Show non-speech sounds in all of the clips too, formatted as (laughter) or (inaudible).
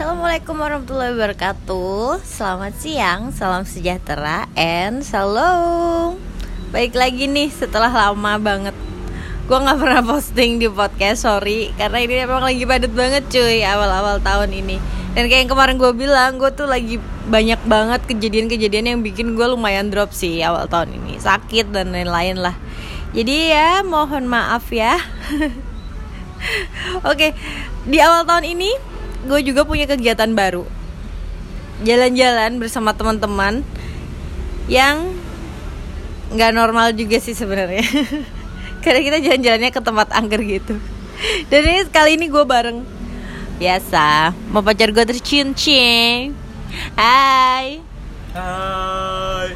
Assalamualaikum warahmatullahi wabarakatuh. Selamat siang, salam sejahtera And shalom. Baik lagi nih setelah lama banget. Gue gak pernah posting di podcast, sorry. Karena ini emang lagi padat banget cuy Awal-awal tahun ini. Dan kayak yang kemarin gue bilang Gue tuh lagi banyak banget kejadian-kejadian yang bikin gue lumayan drop sih Awal tahun ini. Sakit dan lain-lain lah. Jadi ya mohon maaf ya. (laughs) Oke, di awal tahun ini gue juga punya kegiatan baru. Jalan-jalan bersama teman-teman yang nggak normal juga sih sebenarnya. (laughs) Karena kita jalan-jalannya ke tempat angker gitu. Dan ini kali ini gue bareng. Biasa. Mau pacar gue tercincin. Hai. Hai.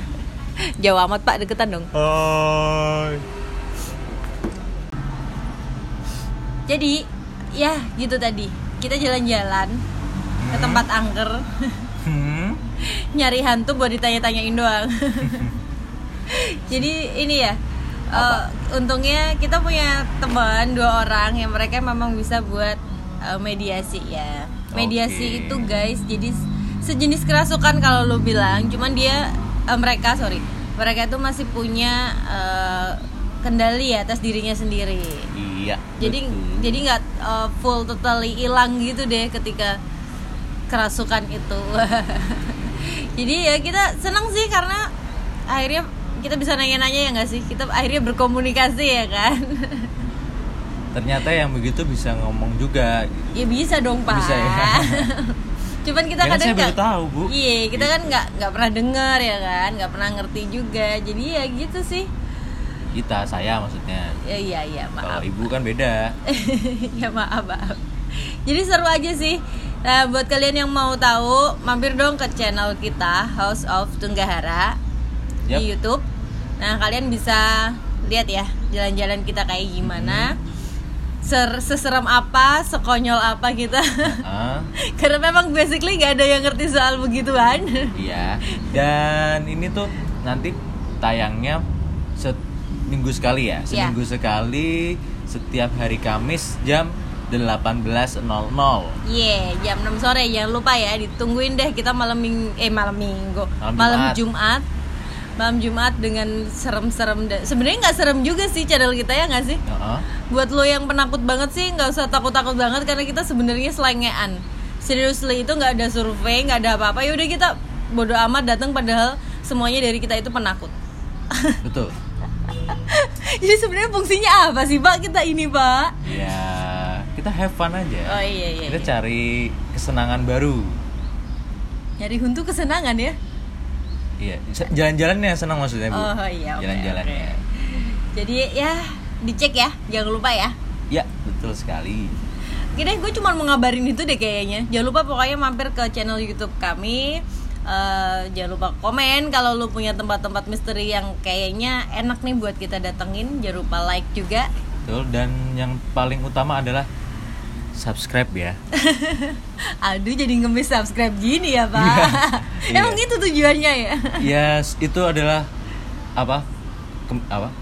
(laughs) jauh amat pak. Deketan dong. Hai. jadi ya gitu tadi kita jalan-jalan ke tempat angker Hmm. (laughs) nyari hantu buat ditanya-tanyain doang. (laughs) Jadi ini ya, eh, untungnya kita punya teman dua orang yang mereka memang bisa buat eh, mediasi ya. Mediasi Oke. itu guys, jadi sejenis kerasukan kalau lu bilang, cuman dia eh, mereka sorry, mereka itu masih punya eh, kendali ya atas dirinya sendiri Iya. jadi betul. jadi nggak uh, full totally hilang gitu deh ketika kerasukan itu (laughs) jadi ya kita senang sih karena akhirnya kita bisa nanya-nanya ya nggak sih kita akhirnya berkomunikasi ya kan (laughs) ternyata yang begitu bisa ngomong juga. ya bisa dong pak Bisa ya. (laughs) cuman kita Ya kan kadang saya nggak tahu, Bu. iya kita kan Gitu. nggak nggak pernah dengar ya kan nggak pernah ngerti juga jadi ya gitu sih Kita, saya maksudnya. ya iya iya maaf. Kalau ibu kan beda. (laughs) ya maaf maaf. Jadi seru aja sih. Nah buat kalian yang mau tahu mampir dong ke channel kita House of Tunggahara di Yap. YouTube. Nah kalian bisa lihat ya jalan-jalan kita kayak gimana. Ser seserem apa sekonyol apa kita. Ah, (laughs) karena memang basically gak ada yang ngerti soal begituan. Iya. Dan ini tuh nanti tayangnya seminggu sekali ya. Iya. Seminggu sekali setiap hari Kamis jam 18.00. Iya, jam 6 sore jangan lupa ya ditungguin deh kita malam ming eh malam minggu, Malam malam Jumat. Jumat. Malam Jumat dengan serem-serem sebenarnya nggak serem juga sih channel kita ya nggak sih? Heeh. Buat lo yang penakut banget sih nggak usah takut-takut banget karena kita sebenarnya selengean. Seriously itu nggak ada survei, nggak ada apa-apa. Ya udah kita bodo amat datang padahal semuanya dari kita itu penakut. (laughs) Betul. (laughs) Jadi sebenarnya fungsinya apa sih Pak kita ini Pak? Ya, kita have fun aja. Oh iya iya. kita iya. cari kesenangan baru. Nyari huntu kesenangan ya. Iya, jalan-jalannya senang maksudnya bu. Oh iya. oke, Jalan-jalannya. oke. Jadi ya dicek ya, jangan lupa ya. Ya, betul sekali. Oke deh, gue cuma mau ngabarin itu deh kayaknya. Jangan lupa pokoknya mampir ke channel YouTube kami. Eh, jangan lupa komen kalau lu punya tempat-tempat misteri yang kayaknya enak nih buat kita datengin. Jangan lupa like juga. Betul. Dan yang paling utama adalah subscribe ya. (laughs) Aduh jadi ngemis subscribe gini ya pak. Iya. (laughs) Emang itu tujuannya ya? ya, s- itu adalah apa? Kem- apa?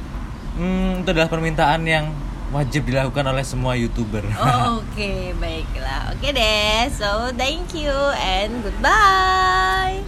Hmm, itu adalah permintaan yang wajib dilakukan oleh semua youtuber. Oh, (laughs) Oke, baiklah. Oke deh. So, thank you and goodbye.